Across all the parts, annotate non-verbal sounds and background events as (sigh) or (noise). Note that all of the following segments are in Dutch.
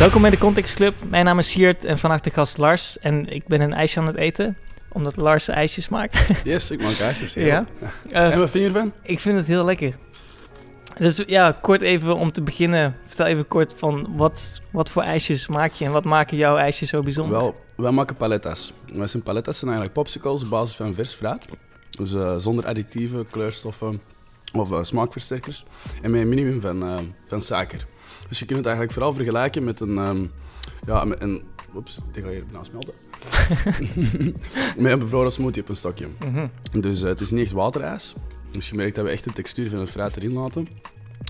Welkom bij de Context Club. Mijn naam is Siert en vandaag de gast Lars. En ik ben een ijsje aan het eten, omdat Lars ijsjes maakt. (laughs) Yes, ik maak ijsjes. ja. Eh, En wat vind je ervan? ik vind het heel lekker. Dus ja, kort even om te beginnen. Vertel even kort van wat, wat voor ijsjes maak je en wat maken jouw ijsjes zo bijzonder? Wel, wij maken palettas. Wij zijn palettas zijn eigenlijk popsicles op basis van vers fruit. Dus eh, zonder additieven, kleurstoffen of eh, smaakversterkers. En met een minimum van, van suiker. Dus je kunt het eigenlijk vooral vergelijken met een... ehm, ja, met een... Oeps, die ga hier bijna smelten. (laughs) met een bevroren smoothie op een stokje. Mhm. Dus eh, het is niet echt waterijs. Dus je merkt dat we echt de textuur van het fruit erin laten.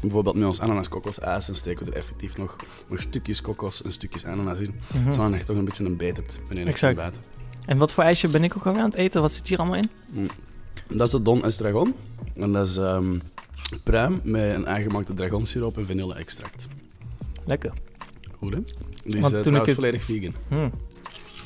Bijvoorbeeld met ons ananas kokosijs, dan steken we er effectief nog, nog stukjes kokos en stukjes ananas in. Mhm. Zodat je echt toch een beetje een beet hebt je Exact. En wat voor ijsje ben ik ook al aan het eten? Wat zit hier allemaal in? Dat is de Don Estragon. En dat is ehm pruim met een aangemaakte dragonsiroop en vanille-extract. Lekker. Goed, hè? Die is eh, toen ik het- volledig vegan. Hmm.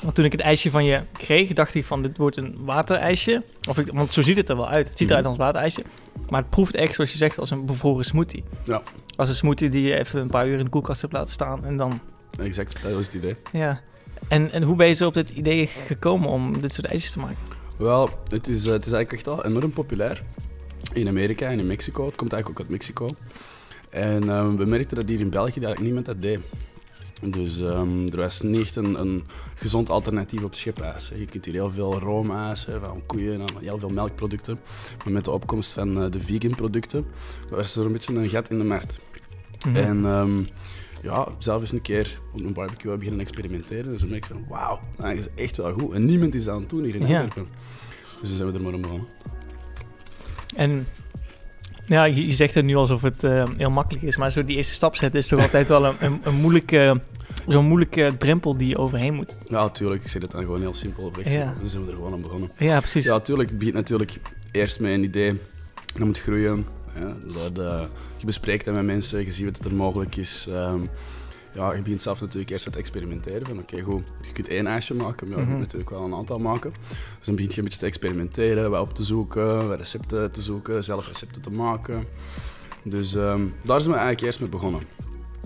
Want toen ik het ijsje van je kreeg, dacht ik van dit wordt een waterijsje. Of ik, want zo ziet het er wel uit. Het ziet eruit als waterijsje. Maar het proeft echt, zoals je zegt, als een bevroren smoothie. Ja. Als een smoothie die je even een paar uur in de koelkast hebt laten staan. En dan, Exact, dat was het idee. ja. En, en hoe ben je zo op dit idee gekomen om dit soort ijsjes te maken? Wel, het is, eh, het is eigenlijk echt al enorm populair. In Amerika en in Mexico. Het komt eigenlijk ook uit Mexico. En ehm, we merkten dat hier in België eigenlijk niemand dat deed. Dus ehm, er was niet echt een, een gezond alternatief op schipijs. Je kunt hier heel veel roomijs van koeien en heel veel melkproducten. Maar met de opkomst van eh, de vegan producten was er een beetje een gat in de markt. Mhm. En ehm, ja, zelf eens een keer op een barbecue beginnen experimenteren. Dus dan merk ik van, wauw, dat is echt wel goed. En niemand is aan het doen hier in Ja. Antwerpen. Dus dan zijn we er maar aan begonnen. En ja, je, je zegt het nu alsof het eh, heel makkelijk is. Maar zo die eerste stap zetten is toch (laughs) altijd wel een, een, een moeilijke, zo'n moeilijke drempel die je overheen moet. Ja, natuurlijk. Ik zeg het dan gewoon heel simpel weg. Ja. Dus zijn we er gewoon aan begonnen. Ja, precies. Ja, natuurlijk. Het begint natuurlijk eerst met een idee. Dat moet groeien. Ja, dat, eh, je bespreekt dat met mensen. Je ziet wat er mogelijk is. Ehm, ja, je begint zelf natuurlijk eerst wat experimenteren. Van oké, goed, je kunt één ijsje maken, maar je Mhm. moet natuurlijk wel een aantal maken. Dus dan begint je een beetje te experimenteren, wat op te zoeken, wat recepten te zoeken, zelf recepten te maken. Dus ehm, daar zijn we eigenlijk eerst mee begonnen.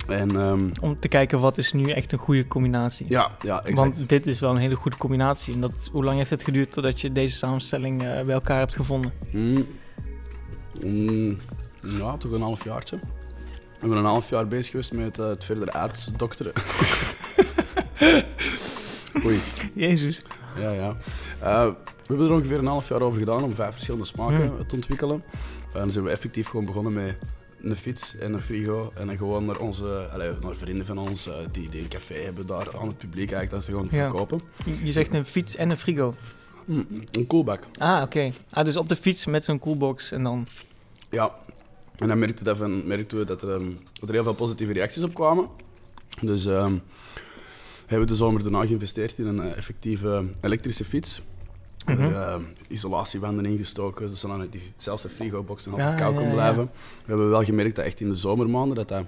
En ehm, Om te kijken wat is nu echt een goede combinatie. ja, ja, exact. Want dit is wel een hele goede combinatie. En dat, hoe lang heeft het geduurd totdat je deze samenstelling eh, bij elkaar hebt gevonden? Mm. Mm, ja, toch een half jaartje. We zijn een half jaar bezig geweest met eh, het verder uitdokteren. (laughs) Oei, Jezus. ja, ja. Eh, we hebben er ongeveer een half jaar over gedaan om vijf verschillende smaken te ontwikkelen. En dan zijn we effectief gewoon begonnen met een fiets en een frigo. En dan gewoon naar, onze, allee, naar vrienden van ons eh, die, die een café hebben, daar aan het publiek eigenlijk dat gewoon Ja. verkopen. Je- Je zegt een fiets en een frigo. Mm, een koelbak. Ah, oké. Ah, dus op de fiets met zo'n coolbox en dan... Ja, en dan merkten, dat van, merkten we dat er, ehm, dat er heel veel positieve reacties op kwamen. Dus ehm, hebben we de zomer daarna geïnvesteerd in een eh, effectieve elektrische fiets. We hebben Mhm. eh, isolatiebanden ingestoken, zodat die, zelfs de frigobox nog altijd Ja, koud ja, kon ja. blijven. We hebben wel gemerkt dat echt in de zomermaanden dat dat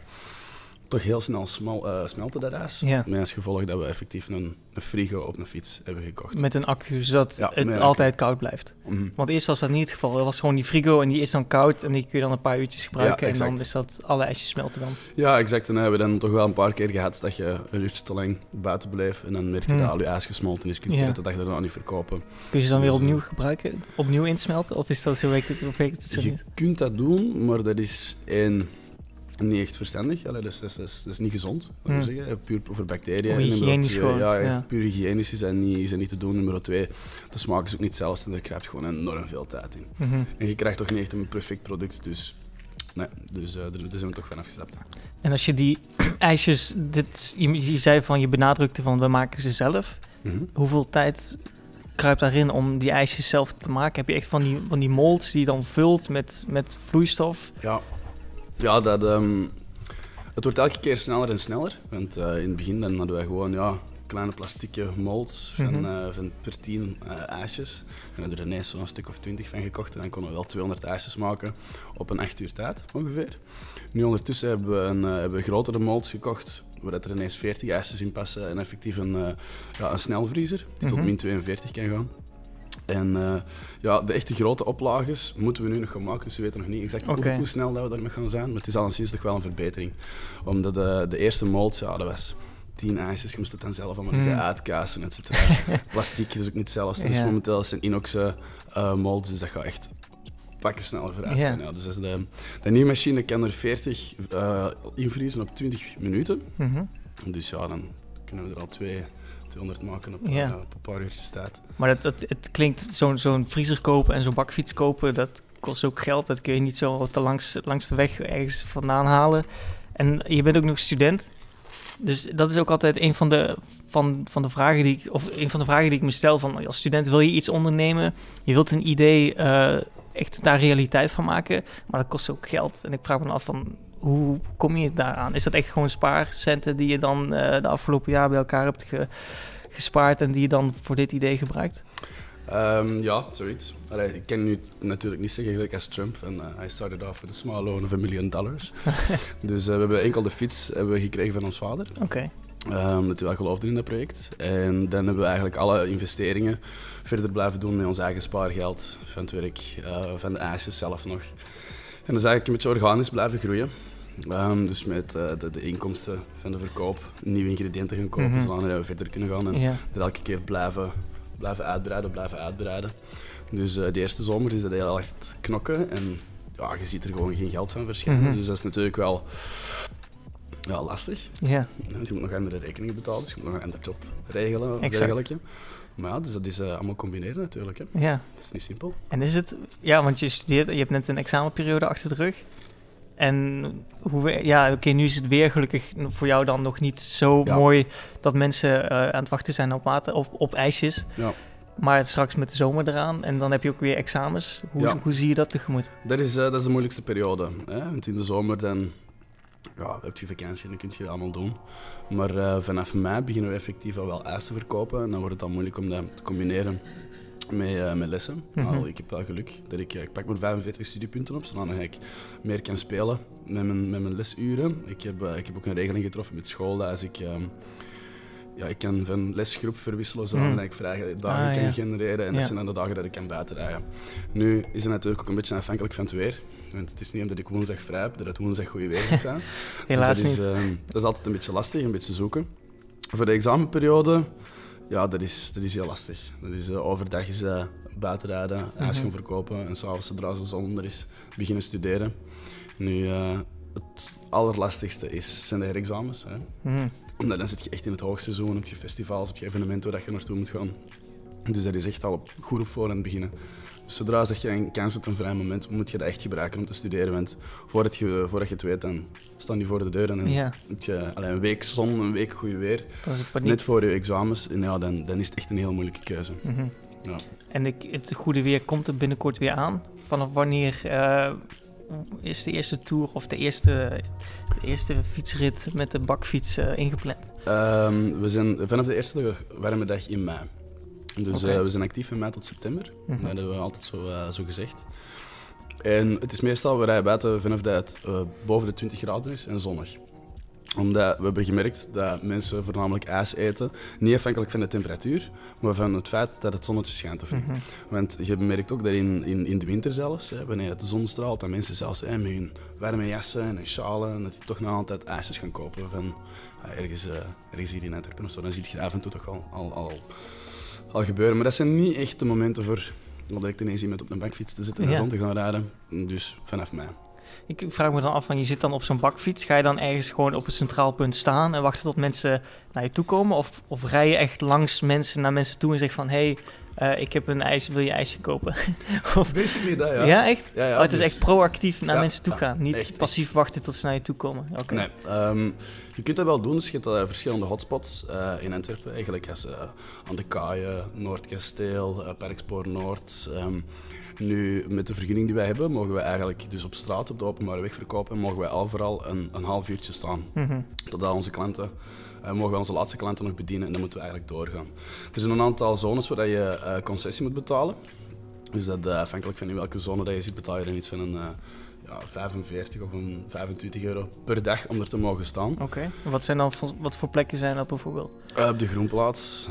toch heel snel smal, eh, smelte, dat ijs. Ja. Met als gevolg dat we effectief een, een frigo op een fiets hebben gekocht. Met een accu, zodat Ja, het altijd koud blijft. Mhm. Want eerst was dat niet het geval. Er was gewoon die frigo en die is dan koud en die kun je dan een paar uurtjes gebruiken. en dan is dat alle ijsjes smelten dan. Ja, exact. En dan hebben we dan toch wel een paar keer gehad dat je een uurtje te lang buiten bleef. En dan merk je Hmm. dat al je ijs gesmolten is. Kun je dat de dag daarna niet verkopen. Kun je ze dan weer Dus, eh, opnieuw gebruiken? Opnieuw insmelten? Of is dat zo werkt het, of werkt het zo Je niet? kunt dat doen, maar dat is één, niet echt verstandig. Allee, dat, is, dat, is, dat, is, dat is niet gezond, laten we Hmm. zeggen. Puur voor bacteriën. En nummer hygiënisch twee, gewoon, Ja, ja. puur hygiënisch is dat niet, is niet te doen. Nummer twee, de smaak is ook niet hetzelfde. En daar krijg je gewoon enorm veel tijd in. Mhm. En je krijgt toch niet echt een perfect product. Dus, nee, dus eh, daar, daar zijn we toch vanaf gestapt. En als je die (clears throat) ijsjes, dit, je, je zei van je benadrukte van we maken ze zelf. Mhm. Hoeveel tijd kruipt daarin om die ijsjes zelf te maken? Heb je echt van die, van die molds die je dan vult met, met vloeistof? Ja, ja dat, ehm, het wordt elke keer sneller en sneller. Want eh, in het begin dan hadden wij gewoon ja, kleine plastieke molds van, Mhm. eh, van per tien eh, ijsjes. En hadden er ineens zo'n stuk of twintig van gekocht. En dan konden we wel 200 ijsjes maken op een acht uur tijd ongeveer. Nu ondertussen hebben we, een, hebben we grotere molds gekocht. Waar er ineens 40 ijsjes in passen en effectief een, ja, een snelvriezer die tot Mhm. min 42 kan gaan. En eh, ja, de echte grote oplages moeten we nu nog gaan maken, dus we weten nog niet exact hoe- snel dat we daarmee gaan zijn. Maar het is al sinds toch wel een verbetering. Omdat de, de eerste molds, ja, dat was tien ijsjes. Je moest het dan zelf allemaal Hmm. uitkassen, et cetera. (laughs) Plastic is ook niet zelfs. Dus Ja. momenteel zijn inoxe uh, molds, dus dat gaat echt pakken sneller vooruit. Ja. Dus de, de nieuwe machine kan er 40 eh, invriezen op 20 minuten. Mhm. Dus ja, dan kunnen we er al twee, 200 maken op, Ja. eh, op een paar uurtjes tijd. Maar het, het, het klinkt, zo'n zo'n vriezer kopen en zo'n bakfiets kopen, dat kost ook geld. Dat kun je niet zo te langs, langs de weg ergens vandaan halen. En je bent ook nog student. Dus dat is ook altijd een van de, van, van de vragen die ik, of een van de vragen die ik me stel. Van als student wil je iets ondernemen, je wilt een idee eh, echt daar realiteit van maken, maar dat kost ook geld. En ik vraag me af van hoe kom je daaraan? Is dat echt gewoon spaarcenten die je dan eh, de afgelopen jaar bij elkaar hebt ge- gespaard en die je dan voor dit idee gebruikt? Ehm, ja, zoiets. Allee, ik kan nu natuurlijk niet zeggen gelijk als Trump. En eh I started off with a small loan of a million dollars. (laughs) dus eh, we hebben enkel de fiets hebben we gekregen van ons vader. Oké. Ehm, dat hij wel geloofde in dat project. En dan hebben we eigenlijk alle investeringen verder blijven doen met ons eigen spaargeld. Van het werk, van de ijsjes zelf nog. En dat is eigenlijk een beetje organisch blijven groeien. Ehm, dus met eh, de, de inkomsten van de verkoop nieuwe ingrediënten gaan kopen, Mhm. zodat we verder kunnen gaan. En Ja. dat elke keer blijven, blijven uitbreiden, blijven uitbreiden. Dus eh, de eerste zomer is dat heel erg knokken en ja, je ziet er gewoon geen geld van verschijnen. Mhm. Dus dat is natuurlijk wel ja, lastig. Ja. Want je moet nog andere rekeningen betalen, dus je moet nog een ander job regelen Exact. Maar ja, dus dat is eh, allemaal combineren natuurlijk. Hè. ja. Dat is niet simpel. En is het... Ja, want je studeert... Je hebt net een examenperiode achter de rug. En hoe... we- Ja, oké, nu is het weer gelukkig voor jou dan nog niet zo Ja. mooi... dat mensen eh, aan het wachten zijn op, water, op, op ijsjes. Ja. Maar straks met de zomer eraan en dan heb je ook weer examens. Hoe, Ja. hoe zie je dat tegemoet? Dat is, eh, dat is de moeilijkste periode. Hè? Want in de zomer dan, ja, heb je vakantie en dan kun je het allemaal doen. Maar eh, vanaf mei beginnen we effectief al wel ijs te verkopen. En dan wordt het dan moeilijk om dat te combineren met, eh, met lessen. Mhm. Nou, ik heb wel geluk dat ik, eh, ik pak maar 45 studiepunten op, zodat ik meer kan spelen met mijn, met mijn lesuren. Ik heb, eh, ik heb ook een regeling getroffen met school dat als ik... ehm, ja, ik kan van lesgroep verwisselen zodat Mm. ik vrije dagen Ah, kan ja. genereren. En dat Ja. zijn dan de dagen dat ik kan buitenrijden. Nu is het natuurlijk ook een beetje afhankelijk van het weer. Want het is niet omdat ik woensdag vrij heb, dat het woensdag goede weer gaat zijn. Helaas (laughs) dus dat niet. Is, ehm, dat is altijd een beetje lastig, een beetje zoeken. Voor de examenperiode, ja, dat is, dat is heel lastig. Dat is, eh, overdag is eh, buitenrijden, ijs Mhm. gaan verkopen en s'avonds, zodra de zon er is, beginnen studeren. Nu, eh, het allerlastigste is, zijn de herexamens. Hè. Mhm. Omdat dan zit je echt in het hoogseizoen, heb je festivals, heb je evenementen waar je naartoe moet gaan. Dus dat is echt al op, goed op voorhand beginnen. Zodra dat je een kans hebt, een vrij moment, moet je dat echt gebruiken om te studeren. Want voordat je, voordat je het weet, dan staan die voor de deur en dan Ja, heb je allee, een week zon, een week goed weer. dat is. Net voor je examens, en ja, dan, dan is het echt een heel moeilijke keuze. Mhm. Ja. En ik, het goede weer komt er binnenkort weer aan. Vanaf wanneer eh, is de eerste tour of de eerste, de eerste fietsrit met de bakfiets eh, ingepland? Ehm, we zijn vanaf de eerste warme dag in mei. Dus eh, we zijn actief van mei tot september. Mhm. Dat hebben we altijd zo, eh, zo gezegd. En het is meestal, we rijden buiten vanaf dat het eh, boven de 20 graden is en zonnig. Omdat we hebben gemerkt dat mensen voornamelijk ijs eten, niet afhankelijk van de temperatuur, maar van het feit dat het zonnetje schijnt of niet. Mhm. Want je merkt ook dat in, in, in de winter zelfs, hè, wanneer de zon straalt, dat mensen zelfs hè, met hun warme jassen en hun schalen, dat die toch nog altijd ijsjes gaan kopen van ergens, ergens hier in Antwerpen of zo. Dan zie je af en toe toch al, al, al, al gebeuren. Maar dat zijn niet echt de momenten voor al direct ineens iemand op een bankfiets te zitten en Ja. rond te gaan rijden. Dus vanaf mei. Ik vraag me dan af, van, je zit dan op zo'n bakfiets. Ga je dan ergens gewoon op een centraal punt staan en wachten tot mensen naar je toe komen? Of, of rij je echt langs mensen naar mensen toe en zeg van... hé, hey, eh, ik heb een ijs, wil je ijsje kopen? (laughs) of, Basically dat, ja. ja. echt? Ja, ja, oh, het is dus- echt proactief naar Ja, mensen toe gaan. Niet echt, passief wachten tot ze naar je toe komen. Nee, ehm, je kunt dat wel doen. Dus je hebt eh, verschillende hotspots eh, in Antwerpen. Eigenlijk als aan de Kaaien, Noordkasteel, Parkspoor Noord. Ehm, nu, met de vergunning die wij hebben, mogen we eigenlijk dus op straat, op de openbare weg verkopen, mogen wij al vooral een, een half uurtje staan. Mhm. Totdat onze klanten, eh, mogen we onze laatste klanten nog bedienen en dan moeten we eigenlijk doorgaan. Er zijn een aantal zones waar je eh, concessie moet betalen. Dus dat eh, afhankelijk van in welke zone dat je zit, betaal je dan iets van een ja, 45 of een 25 euro per dag om er te mogen staan. Oké. Wat, zijn dan, wat voor plekken zijn dat bijvoorbeeld? Op de Groenplaats,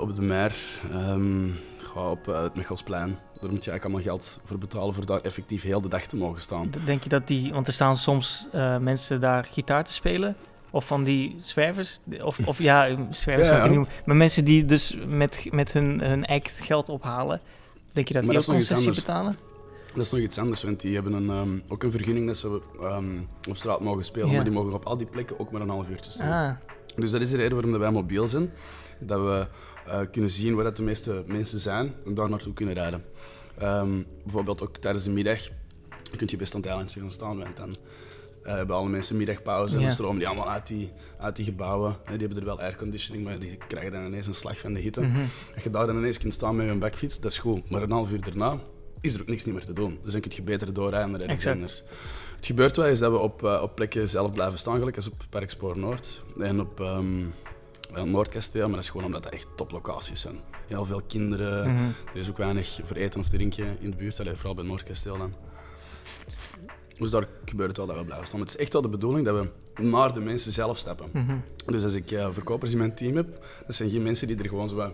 op de Mer, ehm, ga op het Mechelsplein. Daar moet je eigenlijk allemaal geld voor betalen voor daar effectief heel de dag te mogen staan. Denk je dat die... Want er staan soms eh, mensen daar gitaar te spelen. Of van die zwervers. Of, of ja, zwervers Ja, noemen. Maar mensen die dus met, met hun, hun act geld ophalen. Denk je dat Maar die dat ook concessie betalen? Dat is nog iets anders, want die hebben een, ehm, ook een vergunning dat ze ehm, op straat mogen spelen, Ja. maar die mogen op al die plekken ook maar een half uurtje staan. Ah, Dus dat is de reden waarom dat wij mobiel zijn. Dat we eh, kunnen zien waar dat de meeste mensen zijn en daar naartoe kunnen rijden. Ehm, bijvoorbeeld ook tijdens de middag kun je best aan het eilandje gaan staan, want dan eh, hebben alle mensen middagpauze en dan stromen die allemaal uit die, uit die gebouwen. Eh, die hebben er wel airconditioning, maar die krijgen dan ineens een slag van de hitte. mhm. Als je daar dan ineens kunt staan met je bakfiets, dat is goed. Maar een half uur daarna is er ook niks meer te doen. Dus dan kun je beter doorrijden naar ergens Exact. anders. Het gebeurt wel eens dat we op, op plekken zelf blijven staan, gelijk als op Park Spoor Noord en op ehm Noordkasteel, maar dat is gewoon omdat dat echt toplocaties zijn. Heel veel kinderen, Mhm. er is ook weinig voor eten of drinken in de buurt, Allee, vooral bij Noordkasteel dan. Dus daar gebeurt het wel dat we blijven staan. Maar het is echt wel de bedoeling dat we naar de mensen zelf stappen. Mhm. Dus als ik eh, verkopers in mijn team heb, dat zijn geen mensen die er gewoon zo wat,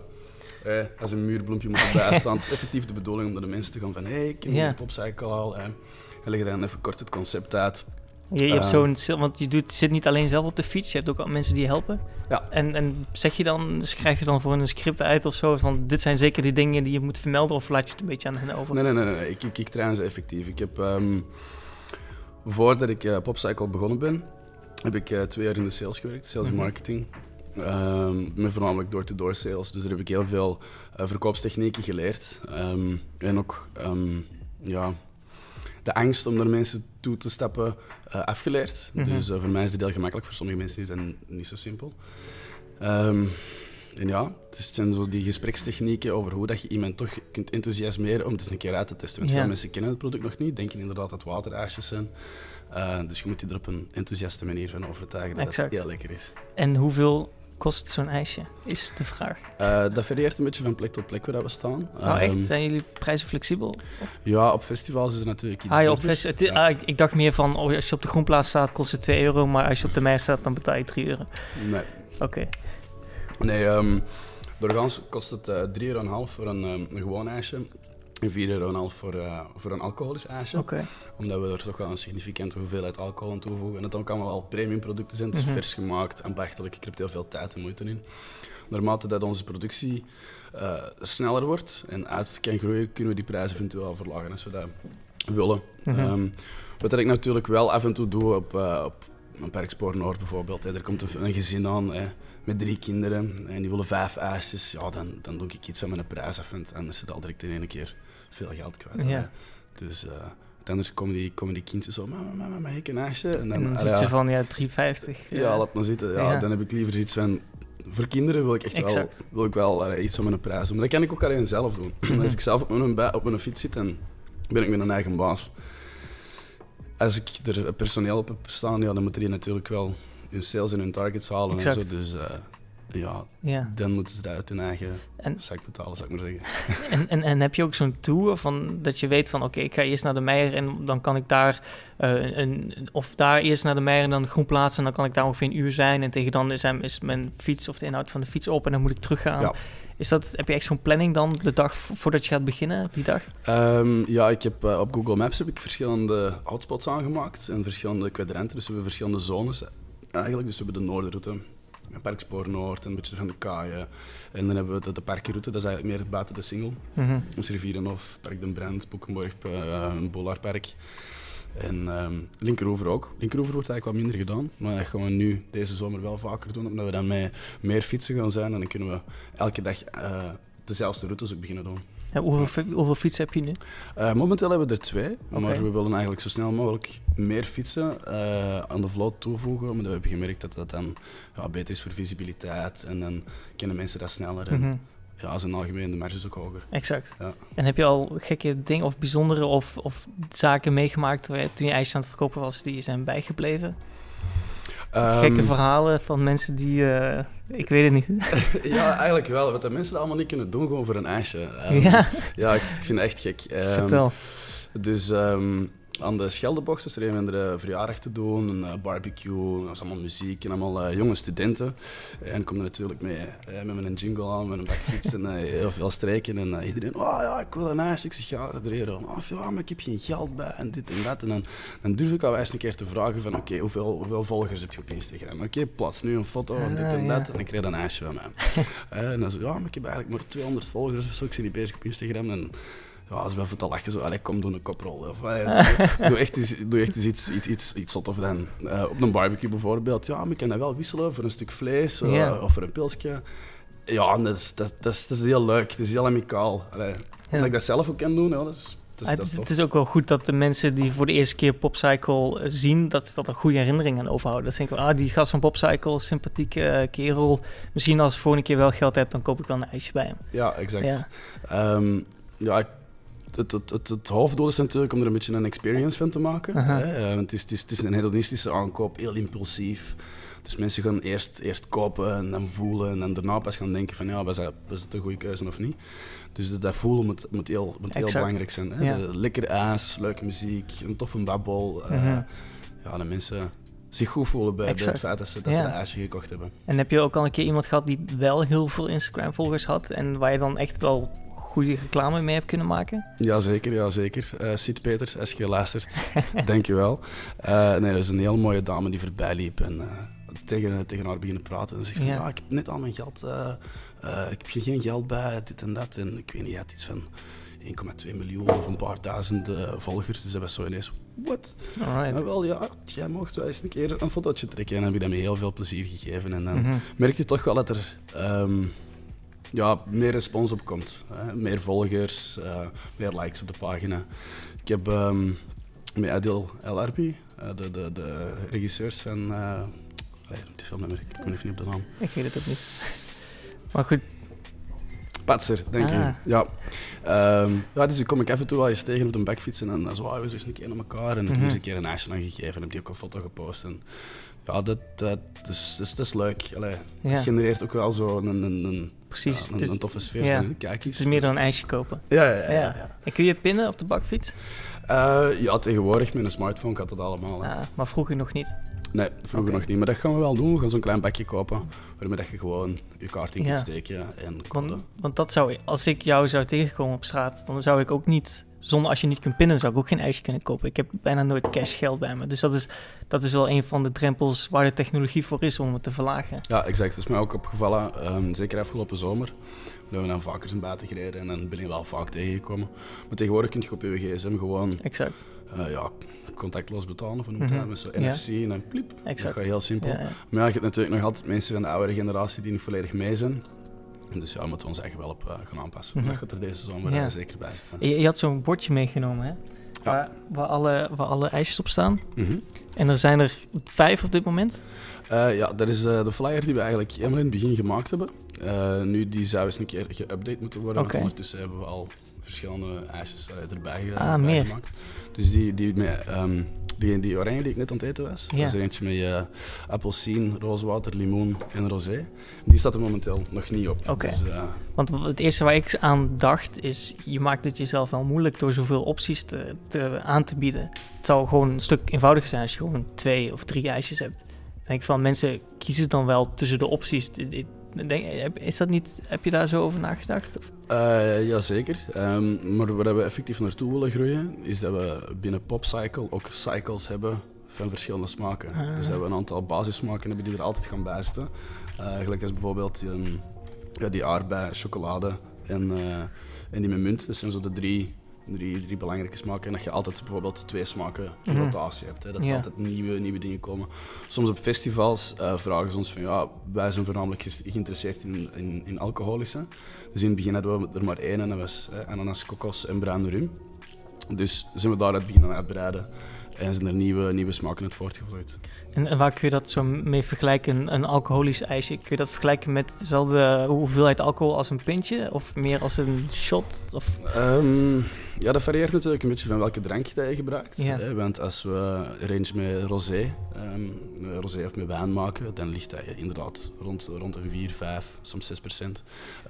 eh, als een muurbloempje moeten bijstaan. het is effectief de bedoeling om naar de mensen te gaan van hé, hey, ik ken popcycle al. Eh. En leg dan even kort het concept uit. Je, je hebt Eh. zo'n, want je doet, zit niet alleen zelf op de fiets, je hebt ook al mensen die je helpen. Ja. En, en zeg je dan, schrijf je dan voor een script uit of zo, van dit zijn zeker die dingen die je moet vermelden, of laat je het een beetje aan hen over? Nee, nee, nee, nee. Ik, ik, ik train ze effectief. Ik heb, ehm, voordat ik eh, Popcycle begonnen ben, heb ik eh, twee jaar in de sales gewerkt, sales en Mhm. marketing. Ehm, met voornamelijk door-to-door sales. Dus daar heb ik heel veel eh, verkoopstechnieken geleerd. Ehm, en ook ehm, ja, de angst om naar mensen toe te stappen eh, afgeleerd. Mhm. Dus eh, voor mij is het heel gemakkelijk, voor sommige mensen is dat niet zo simpel. Ehm, en ja, het het zijn zo die gesprekstechnieken over hoe dat je iemand toch kunt enthousiasmeren om het eens een keer uit te testen. Want Ja. veel mensen kennen het product nog niet, denken inderdaad dat het waterijsjes zijn. Eh, dus je moet die er op een enthousiaste manier van overtuigen dat Exact. het heel lekker is. En hoeveel kost zo'n ijsje, is de vraag. Eh, dat varieert een beetje van plek tot plek waar we staan. Nou echt, Ehm, zijn jullie prijzen flexibel? ja, op festivals is het natuurlijk iets Ah, ja, op het, Ja. ah, ik, ik dacht meer van, oh, als je op de groenplaats staat kost het 2 euro, maar als je op de mei staat dan betaal je 3 euro. Nee, Oké, nee ehm, doorgaans kost het eh 3,5 euro voor een, ehm, een gewoon ijsje. En 4,5 euro voor, eh, voor een alcoholisch ijsje. Omdat we er toch wel een significante hoeveelheid alcohol aan toevoegen. En het dan kan wel premium producten zijn. Het is Mhm. vers gemaakt, ambachtelijk. Ik heb er heel veel tijd en moeite in. Naarmate dat onze productie eh, sneller wordt en uit kan groeien, kunnen we die prijzen eventueel verlagen als we dat willen. Mhm. Ehm, wat ik natuurlijk wel af en toe doe op, eh op een Parkspoor Noord bijvoorbeeld. Hè. Er komt een, een gezin aan hè, met drie kinderen en die willen vijf ijsjes. Ja, dan, dan doe ik iets van mijn prijs af, want anders is het al direct in één keer veel geld kwijt. Ja. hè. Dus eh, anders komen die, komen die kindjes zo, mama, mama, mag ik een ijsje? En dan, En dan ah, zit ze van, ja, 3,50. ja, laat maar zitten. Ja. Dan heb ik liever iets van... Voor kinderen wil ik echt wel, wil ik wel eh, iets van mijn prijs doen. Maar dat kan ik ook alleen zelf doen. (clears throat) Als ik zelf op mijn, op mijn fiets zit, dan ben ik mijn eigen baas. Als ik er personeel op heb staan, ja, dan moeten die natuurlijk wel hun sales en hun targets halen. En zo. Dus eh, ja, Ja, dan moeten ze dat uit hun eigen en, zak betalen, zou ik maar zeggen. (laughs) en, en, en heb je ook zo'n tour van dat je weet van, oké, ik ga eerst naar de Meijer en dan kan ik daar, eh, een, of daar eerst naar de Meijer en dan groen plaatsen en dan kan ik daar ongeveer een uur zijn en tegen dan is, hem- is mijn fiets of de inhoud van de fiets op en dan moet ik teruggaan. Ja. Is dat, heb je echt zo'n planning dan de dag vo- voordat je gaat beginnen, die dag? Ehm, ja, ik heb, eh, op Google Maps heb ik verschillende hotspots aangemaakt en verschillende kwadranten. Dus we hebben verschillende zones eigenlijk. Dus we hebben de Noorderroute, Parkspoor Noord en een beetje van de Kaaien. En dan hebben we de, de parkenroute, dat is eigenlijk meer buiten de single. Mhm. Dus Rivierenhof, Park den Brand, Boekenborg, uh, Bollarpark. En ehm Linkeroever ook. Linkeroever wordt eigenlijk wat minder gedaan, maar dat gaan we nu deze zomer wel vaker doen, omdat we dan met meer fietsen gaan zijn. En dan kunnen we elke dag eh, dezelfde routes ook beginnen doen. Ja, hoeveel, fi- hoeveel fietsen heb je nu? Eh, momenteel hebben we er twee, maar we willen eigenlijk zo snel mogelijk meer fietsen eh, aan de vloot toevoegen. Omdat we hebben gemerkt dat dat dan ja, beter is voor visibiliteit en dan kennen mensen dat sneller. En Mhm. ja, als een algemeen de marge is ook hoger. Exact. Ja. En heb je al gekke dingen of bijzondere of, of zaken meegemaakt waar je- toen je ijsje aan het verkopen was die zijn bijgebleven? Gekke Ehm, verhalen van mensen die, eh, ik weet het niet. (laughs) (laughs) ja, eigenlijk wel. Wat de mensen allemaal niet kunnen doen gewoon voor een ijsje. Ehm, ja, ja, ik, ik vind het echt gek. Ehm, vertel. Dus ehm, aan de Scheldebocht was er een andere verjaardag te doen, een uh, barbecue, dat allemaal muziek en allemaal uh, jonge studenten. En ik kom er natuurlijk mee uh, met mijn jingle aan, met een bakfiets en (laughs) heel veel strijken. En iedereen, oh ja, ik wil een ijs. Ik zeg, ja, er Of ja, maar ik heb geen geld bij en dit en dat. En dan, dan durf ik al eens een keer te vragen van, oké, hoeveel, hoeveel volgers heb je op Instagram? Oké, okay, plaats nu een foto en dit en dat. En ik krijg een ijsje van mij. (laughs) en dan zo, ja, maar ik heb eigenlijk maar 200 volgers of zo. Ik zie die bezig op Instagram. En, ja, als we even te lachen, zo, allee, kom, doe een koprol. Of, allee, (laughs) doe, echt eens, doe echt eens iets, iets, iets, iets zot of dan. Uh, op een barbecue bijvoorbeeld, ja, maar ik kan dat wel wisselen voor een stuk vlees uh, yeah. of voor een pilsje. Ja, dat is, dat, dat, is, dat is heel leuk, het is heel amicaal. Allee, ja. Dat ik dat zelf ook kan doen, ja, dat is, dat is, ah, het, het is ook wel goed dat de mensen die voor de eerste keer Popcycle zien, dat dat een goede herinnering aan overhouden. Dat denk ik, ah, die gast van Popcycle, sympathieke kerel. Misschien als ik volgende keer wel geld heb, dan koop ik wel een ijsje bij hem. Ja, exact. Ja, um, ja ik het, het, het, het, hoofddoel is natuurlijk om er een beetje een experience van te maken. Hè? Want het is, het, is, het is een hedonistische aankoop, heel impulsief. Dus mensen gaan eerst, eerst kopen en dan voelen en daarna pas gaan denken van ja, was dat, was dat een goede keuze of niet. Dus dat, dat voelen moet, moet, heel, moet heel belangrijk zijn. Hè? Ja. lekker ijs, leuke muziek, een toffe babbel. Uh, ja, de mensen zich goed voelen bij, bij het feit dat ze, dat ja. ze ijsje gekocht hebben. En heb je ook al een keer iemand gehad die wel heel veel Instagram-volgers had en waar je dan echt wel goede reclame mee hebt kunnen maken? Jazeker, jazeker. Uh, Siet Peters, als je luistert, (laughs) dank je wel. Uh, nee, dat is een heel mooie dame die voorbij liep en uh, tegen, tegen haar beginnen praten. En zegt van, ja. ik heb net al mijn geld, uh, ik heb geen geld bij, dit en dat. En ik weet niet, je had iets van 1,2 miljoen of een paar duizend volgers. Dus dat was zo ineens, wat? Maar wel, ja, jij mocht wel eens een keer een fotootje trekken. En dan heb ik dat met heel veel plezier gegeven. En dan mm -hmm. merk je toch wel dat er... Um, ja, meer respons op komt. Hè. Meer volgers, uh, meer likes op de pagina. Ik heb um, met Adil El Arbi, uh, de, de, de regisseurs van. Uh, die filmnummer, ik kom even niet op de naam. (laughs) Ik weet het ook niet. Maar goed. Patser, denk ah. je. Ja. Um, ja, dus ik kom ik even toe wel eens tegen op een backfiets en dan zo, oh, we zijn een keer naar elkaar. En ik heb mm -hmm. eens een keer een ijsje gegeven en heb die ook een foto gepost. En, ja, dat, dat, is, is, dat is leuk. Allee, ja. Het genereert ook wel zo een, een, een precies. Ja, een, een, toffe sfeer ja. van Het is meer dan een ijsje kopen. Ja, ja, ja. ja. En kun je pinnen op de bakfiets? Uh, ja, tegenwoordig met een smartphone gaat dat allemaal. Ah, maar vroeger nog niet? Nee, vroeger nog niet. Maar dat gaan we wel doen. We gaan zo'n klein bakje kopen, waarmee dat je gewoon je kaart in kunt steken en want, want, dat zou, als ik jou zou tegenkomen op straat, dan zou ik ook niet zonder als je niet kunt pinnen, zou ik ook geen ijsje kunnen kopen. Ik heb bijna nooit cash geld bij me. Dus dat is, dat is wel een van de drempels waar de technologie voor is om het te verlagen. Ja, exact. Dat is mij ook opgevallen. Um, zeker afgelopen zomer. We hebben dan vaker zijn buiten gereden en dan ben je wel vaak tegengekomen. Maar tegenwoordig kun je op je gsm gewoon... Exact. Uh, ja, contactloos betalen, of noemt mm -hmm. met zo'n NFC en dan pliep. Exact. Dat gaat heel simpel. Ja, ja. Maar ja, je hebt natuurlijk nog altijd mensen van de oudere generatie die niet volledig mee zijn. Dus ja, moeten we ons eigen wel op uh, gaan aanpassen. Mm -hmm. Dat gaat er deze zomer ja. zeker bij staan. Je, je had zo'n bordje meegenomen, hè? Ja. Waar, waar, alle, waar alle ijsjes op staan. Mm -hmm. En er zijn er vijf op dit moment? Uh, ja, dat is uh, de flyer die we eigenlijk helemaal in het begin gemaakt hebben. Nu, die zou eens een keer geüpdate moeten worden. Okay. Ondertussen hebben we al verschillende ijsjes erbij, ah, meer. gemaakt. Dus die, die met um, die, die oranje die ik net aan het eten was, ja. dat is er eentje met uh, appelsien, rooswater, limoen en rosé. Die staat er momenteel nog niet op. Oké. Dus, uh, Want het eerste waar ik aan dacht is, je maakt het jezelf wel moeilijk door zoveel opties te, te, aan te bieden. Het zou gewoon een stuk eenvoudiger zijn als je gewoon twee of drie ijsjes hebt. Dan denk ik van, mensen kiezen dan wel tussen de opties. Denk, is dat niet, heb je daar zo over nagedacht? Uh, Jazeker. Um, maar waar we effectief naartoe willen groeien, is dat we binnen Popcycle ook cycles hebben van verschillende smaken. Ah. Dus dat we een aantal basissmaken hebben die er altijd gaan bij zitten. Uh, gelijk als bijvoorbeeld die, ja, die aardbei, chocolade en, uh, en die met munt. Dat zijn zo de drie drie, drie belangrijke smaken. En dat je altijd bijvoorbeeld twee smaken in mhm. rotatie hebt. Hè. Dat er altijd nieuwe, nieuwe dingen komen. Soms op festivals uh, vragen ze ons van ja, wij zijn voornamelijk geïnteresseerd in, in, in, alcoholische. Dus in het begin hadden we er maar één en dat was hè, ananas, kokos en bruine rum. Dus zijn we daaruit beginnen uitbreiden en zijn er nieuwe, nieuwe smaken uit voortgevloeid. En, en, waar kun je dat zo mee vergelijken, een alcoholisch ijsje? Kun je dat vergelijken met dezelfde hoeveelheid alcohol als een pintje? Of meer als een shot? Of? Um, Ja, dat varieert natuurlijk een beetje van welke drank dat je gebruikt. Ja. Hè, want als we range met rosé, ehm, rosé of met wijn maken, dan ligt dat inderdaad rond, rond een 4, 5, soms 6 procent.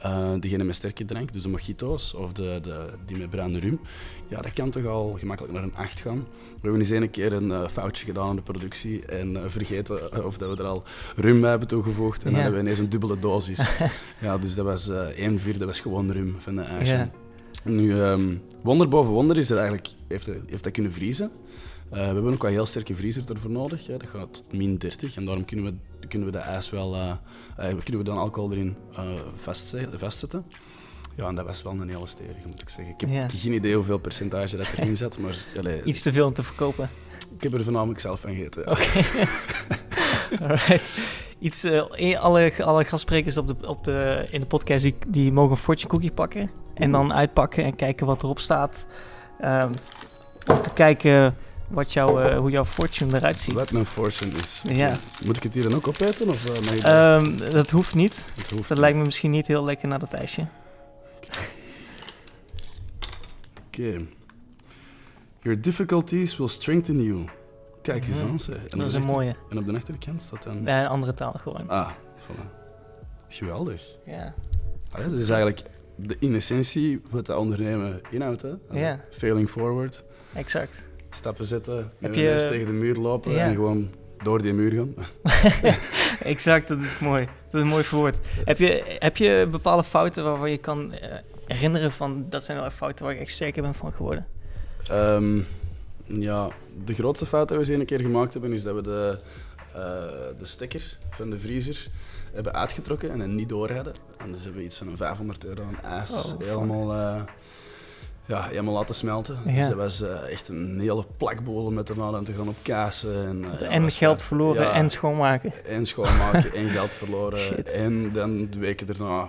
Uh, degene met sterke drank, dus de mojito's of de, de, die met bruine rum, ja, dat kan toch al gemakkelijk naar een 8 gaan. We hebben eens een keer een uh, foutje gedaan in de productie en uh, vergeten of dat we er al rum bij hebben toegevoegd. En Ja. dan hebben we ineens een dubbele dosis. (laughs) ja, dus dat was eh 1 vierde, dat was gewoon rum van de ijsje. Ja. Nu, ehm, wonder boven wonder is er eigenlijk, heeft, heeft dat kunnen vriezen. Eh, we hebben ook wel heel sterke vriezer ervoor nodig. Ja, dat gaat tot min 30 en daarom kunnen we, kunnen we de ijs wel, eh, eh, kunnen we dan alcohol erin vastzet- vastzetten. Ja, en dat was wel een hele stevige, moet ik zeggen. Ik heb Ja. geen idee hoeveel percentage dat erin zat, maar (laughs) allee, Iets te veel om te verkopen. ik heb er voornamelijk zelf van gegeten. Oké. (laughs) Alright. Iets, eh, alle, alle gastsprekers op de, op de, in de podcast die, die mogen een fortune cookie pakken. En dan uitpakken en kijken wat erop staat. Ehm, om te kijken wat jouw, eh, hoe jouw fortune eruit ziet. Wat mijn fortune is. Ja. Moet ik het hier dan ook opeten? Of, ik dat? Hoeft niet. Hoeft Dat lijkt me misschien niet heel lekker naar dat ijsje. Oké. Your difficulties will strengthen you. Kijk eens Mhm. aan, zeg. En Dat is een achter- mooie. En op de achterkant staat dan... Nee, een andere taal gewoon. Ah, voilà. Geweldig. Ja. Ah, ja, dat is eigenlijk de, in essentie wat dat ondernemen inhoudt. Hè? Ah, Ja. Failing forward, exact. stappen zetten, met je- je neus tegen de muur lopen Ja. en gewoon door die muur gaan. (laughs) exact, dat is mooi. Dat is een mooi verwoord. Heb je, heb je bepaalde fouten waarvan je kan eh, herinneren van... dat zijn wel fouten waar ik echt zeker ben van geworden? Ehm, ja, de grootste fout die we eens een keer gemaakt hebben, is dat we de, eh, de stekker van de vriezer hebben uitgetrokken en het niet door hadden. En dus hebben we iets van een 500 euro aan ijs Oh, helemaal, eh, ja, helemaal laten smelten. Ja. Dus dat was eh, echt een hele plakbol met erna dan te gaan op kazen. En, ja, dat en geld verloren Ja, en schoonmaken. en schoonmaken en geld verloren. (laughs) Shit. En dan de weken daarna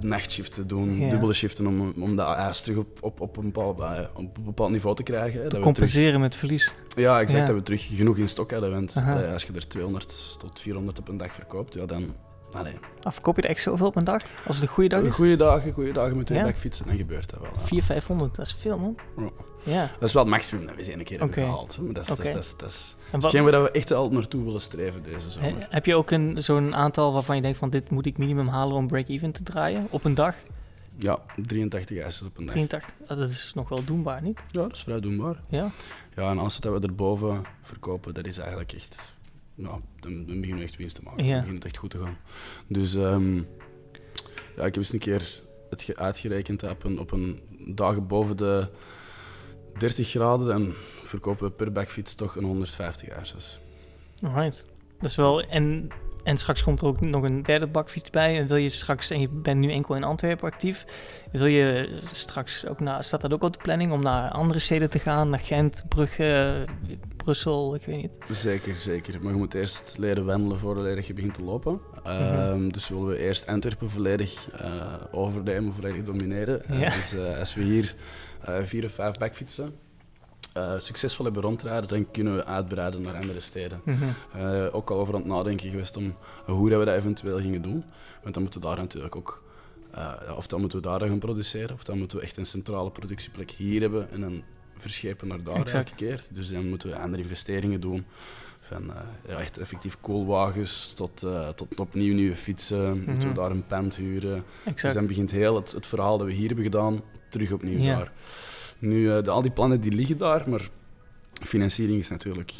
nachtshiften doen, Ja. dubbele shiften om, om dat ijs terug op, op, op, een bepaald, allee, op een bepaald niveau te krijgen. Hè, dat Te compenseren met verlies. ja, exact. Ja. Dat we terug genoeg in stok hadden. Want Aha. als je er 200 tot 400 op een dag verkoopt, ja, dan... Allee, Of verkoop je er echt zoveel op een dag? Als het een goede dag is? goede dagen, goede dagen met twee Ja. bakfietsen, dan gebeurt dat wel. ja. 400, 500, dat is veel man. Ja. Ja. Dat is wel het maximum dat we eens een keer hebben Oké. gehaald. Maar dat is, dat is, Oké. dat is, dat is, dat is waar we echt wel naartoe willen streven deze He- zomer. heb je ook een, zo'n aantal waarvan je denkt van dit moet ik minimum halen om break-even te draaien op een dag? Ja, 83 ijsjes op een dag. 83. Ah, Dat is nog wel doenbaar, niet? Ja, dat is vrij doenbaar. Ja. Ja, en alles wat we erboven verkopen, dat is eigenlijk echt... Nou, dan, dan beginnen we echt winst te maken. Ja. Dan begint het echt goed te gaan. Dus ehm, ja, ik heb eens een keer het ge- uitgerekend op een, op een dagen boven de 30 graden, dan verkopen we per bakfiets toch een 150 ijsjes. Alright. Dat is wel... En, en straks komt er ook nog een derde bakfiets bij. En wil je straks... En je bent nu enkel in Antwerpen actief. Wil je straks ook naar... Staat dat ook op de planning om naar andere steden te gaan? Naar Gent, Brugge, Brussel, ik weet niet. Zeker, zeker. Maar je moet eerst leren wandelen voordat je begint te lopen. Ehm, Dus willen we eerst Antwerpen volledig eh overnemen, volledig domineren. Eh, dus eh, als we hier vier of vijf backfietsen eh, succesvol hebben rondrijden, dan kunnen we uitbreiden naar andere steden. Mhm. Eh, ook al over aan het nadenken geweest om hoe dat we dat eventueel gingen doen. Want dan moeten we daar natuurlijk ook... ja, of dan moeten we daar gaan produceren, of dan moeten we echt een centrale productieplek hier hebben en dan verschepen naar daar Exact. elke keer. Dus dan moeten we andere investeringen doen. Van ja, echt effectief koolwagens tot, tot opnieuw nieuwe fietsen. Moeten Mhm. we daar een pand huren. Dus Exact. dan begint heel het, het verhaal dat we hier hebben gedaan terug opnieuw Ja. daar. Nu, eh, de, al die plannen die liggen daar, maar financiering is natuurlijk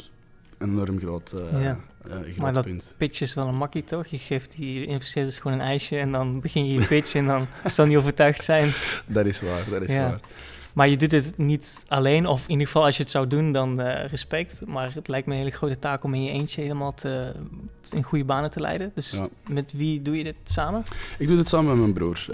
een enorm groot, eh, Ja. eh, groot Maar dat- punt. Pitch is wel een makkie, toch? Je geeft die investeerders gewoon een ijsje en dan begin je je pitch en dan als ze dan niet overtuigd zijn. (laughs) Dat is waar, dat is Ja. waar. Maar je doet het niet alleen, of in ieder geval als je het zou doen, dan respect. Maar het lijkt me een hele grote taak om in je eentje helemaal te, in goede banen te leiden. Dus Ja. met wie doe je dit samen? Ik doe dit samen met mijn broer.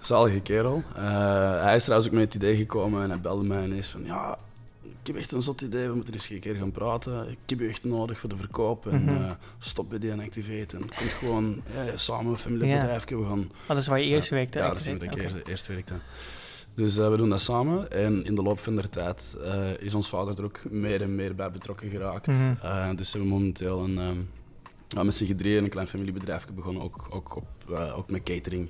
Zalige kerel. Eh, hij is trouwens ook met het idee gekomen en hij belde mij ineens van ja, ik heb echt een zot idee, we moeten eens een keer gaan praten. Ik heb je echt nodig voor de verkoop en Mhm. eh, stop bij die activiteit en komt gewoon ja, samen een familiebedrijfje, we gaan... Oh, dat is waar je eerst werkte. Ja, dat is waar ik Oké. eerst, werkte. Dus eh, we doen dat samen en in de loop van de tijd is ons vader er ook meer en meer bij betrokken geraakt. Eh, dus we hebben momenteel een, ja, met z'n drieën een klein familiebedrijf begonnen, ook, ook, op, ook met catering.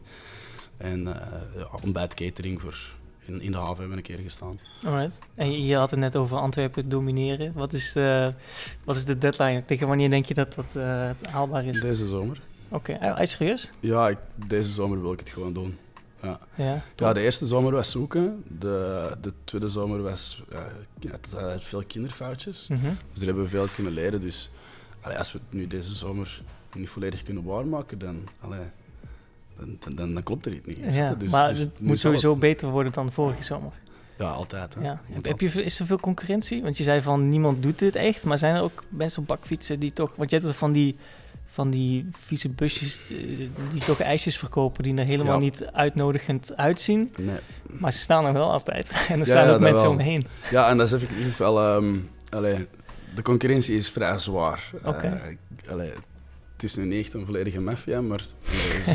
En uh, ja, ontbijt catering voor in, in de haven hebben we een keer gestaan. Alright. En je, had het net over Antwerpen domineren. Wat is de, wat is de deadline? Tegen wanneer denk je dat dat uh, haalbaar is? Deze zomer. Oké, okay. Uh, serieus? Ja, ik, deze zomer wil ik het gewoon doen. Ja. Ja, ja, de eerste zomer was zoeken. De, de tweede zomer was uh, veel kinderfoutjes. Mm -hmm. Dus daar hebben we veel kunnen leren. Dus allee, als we het nu deze zomer niet volledig kunnen waarmaken, dan, allee, dan, dan, dan, klopt er iets niet. Ja, dus, maar dus het moet sowieso het... beter worden dan vorige zomer. Ja, altijd. Hè. Ja. Heb je, is er veel concurrentie? Want je zei van niemand doet dit echt, maar zijn er ook mensen op bakfietsen die toch... Want je hebt van die, van die vieze busjes eh, die toch ijsjes verkopen, die er helemaal ja. niet uitnodigend uitzien. Nee. Maar ze staan er wel altijd. (laughs) En er staan ja, ook mensen wel. omheen. Ja, en dat is effectief wel... Um, allee, de concurrentie is vrij zwaar. Okay. Uh, het is nu niet echt een volledige maffia, maar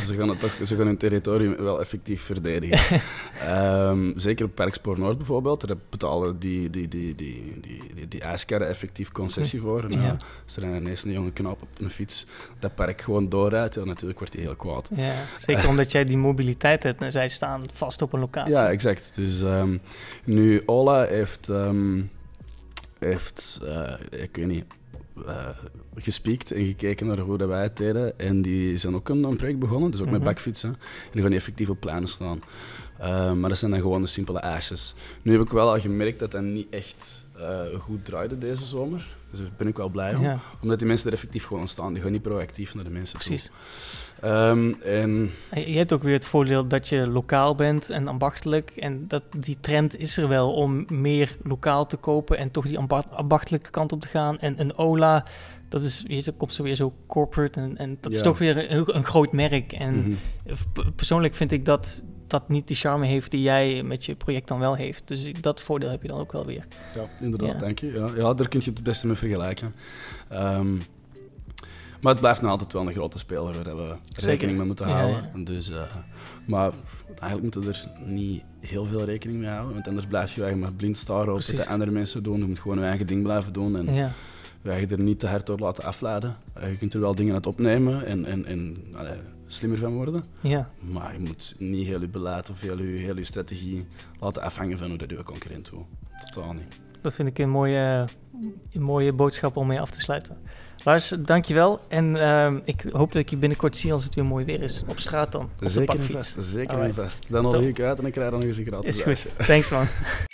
ze, gaan het toch, ze gaan hun territorium wel effectief verdedigen. um, (laughs) zeker op Parkspoor Noord bijvoorbeeld, daar betalen die, die, die, die, die, die, die ijskarren effectief concessie hm. voor. En, ja. als er ineens een jonge knap op een fiets dat park gewoon doorrijdt, ja, natuurlijk wordt hij heel kwaad. Ja, zeker omdat jij die mobiliteit hebt en zij staan vast op een locatie. Ja, exact. Dus um, nu Ola heeft, um, heeft uh, ik weet niet uh, gespiekt en gekeken naar hoe dat wij het deden. En die zijn ook een, een project begonnen, dus ook met mhm. bakfietsen. En die gaan effectief op pleinen staan. Uh, maar dat zijn dan gewoon de simpele ijsjes. Nu heb ik wel al gemerkt dat dat niet echt uh, goed draaide deze zomer. Dus daar ben ik wel blij om. Omdat die mensen er effectief gewoon staan. Die gaan niet proactief naar de mensen Precies. toe. Um, en... Je hebt ook weer het voordeel dat je lokaal bent en ambachtelijk. En dat, die trend is er wel om meer lokaal te kopen en toch die ambachtelijke kant op te gaan. En een Ola, dat is je komt zo weer zo corporate en, en dat is toch weer een, een groot merk. En mm -hmm. persoonlijk vind ik dat dat niet die charme heeft die jij met je project dan wel heeft. Dus dat voordeel heb je dan ook wel weer. Ja, inderdaad, ja. dank je. Ja, ja, daar kun je het beste mee vergelijken. Um, maar het blijft nog altijd wel een grote speler waar we Zeker. rekening mee moeten houden. Ja. Dus, uh, maar eigenlijk moeten we er niet heel veel rekening mee houden. Want anders blijf je eigenlijk maar blind staren op wat de andere mensen doen. Je moet gewoon je eigen ding blijven doen. En ja. je er niet te hard door laten afleiden. Uh, je kunt er wel dingen uit opnemen en, en, en allee, slimmer van worden. Ja. Maar je moet niet heel je beleid of heel je, heel je strategie laten afhangen van hoe dat je concurrent doet. Totaal niet. Dat vind ik een mooie, een mooie boodschap om mee af te sluiten. Lars, dankjewel. En uh, ik hoop dat ik je binnenkort zie als het weer mooi weer is. Op straat dan. Op zeker en vast. Zeker en vast. Dan al ik uit en ik krijg dan nog eens een gratis Is goed. Thanks man. (laughs)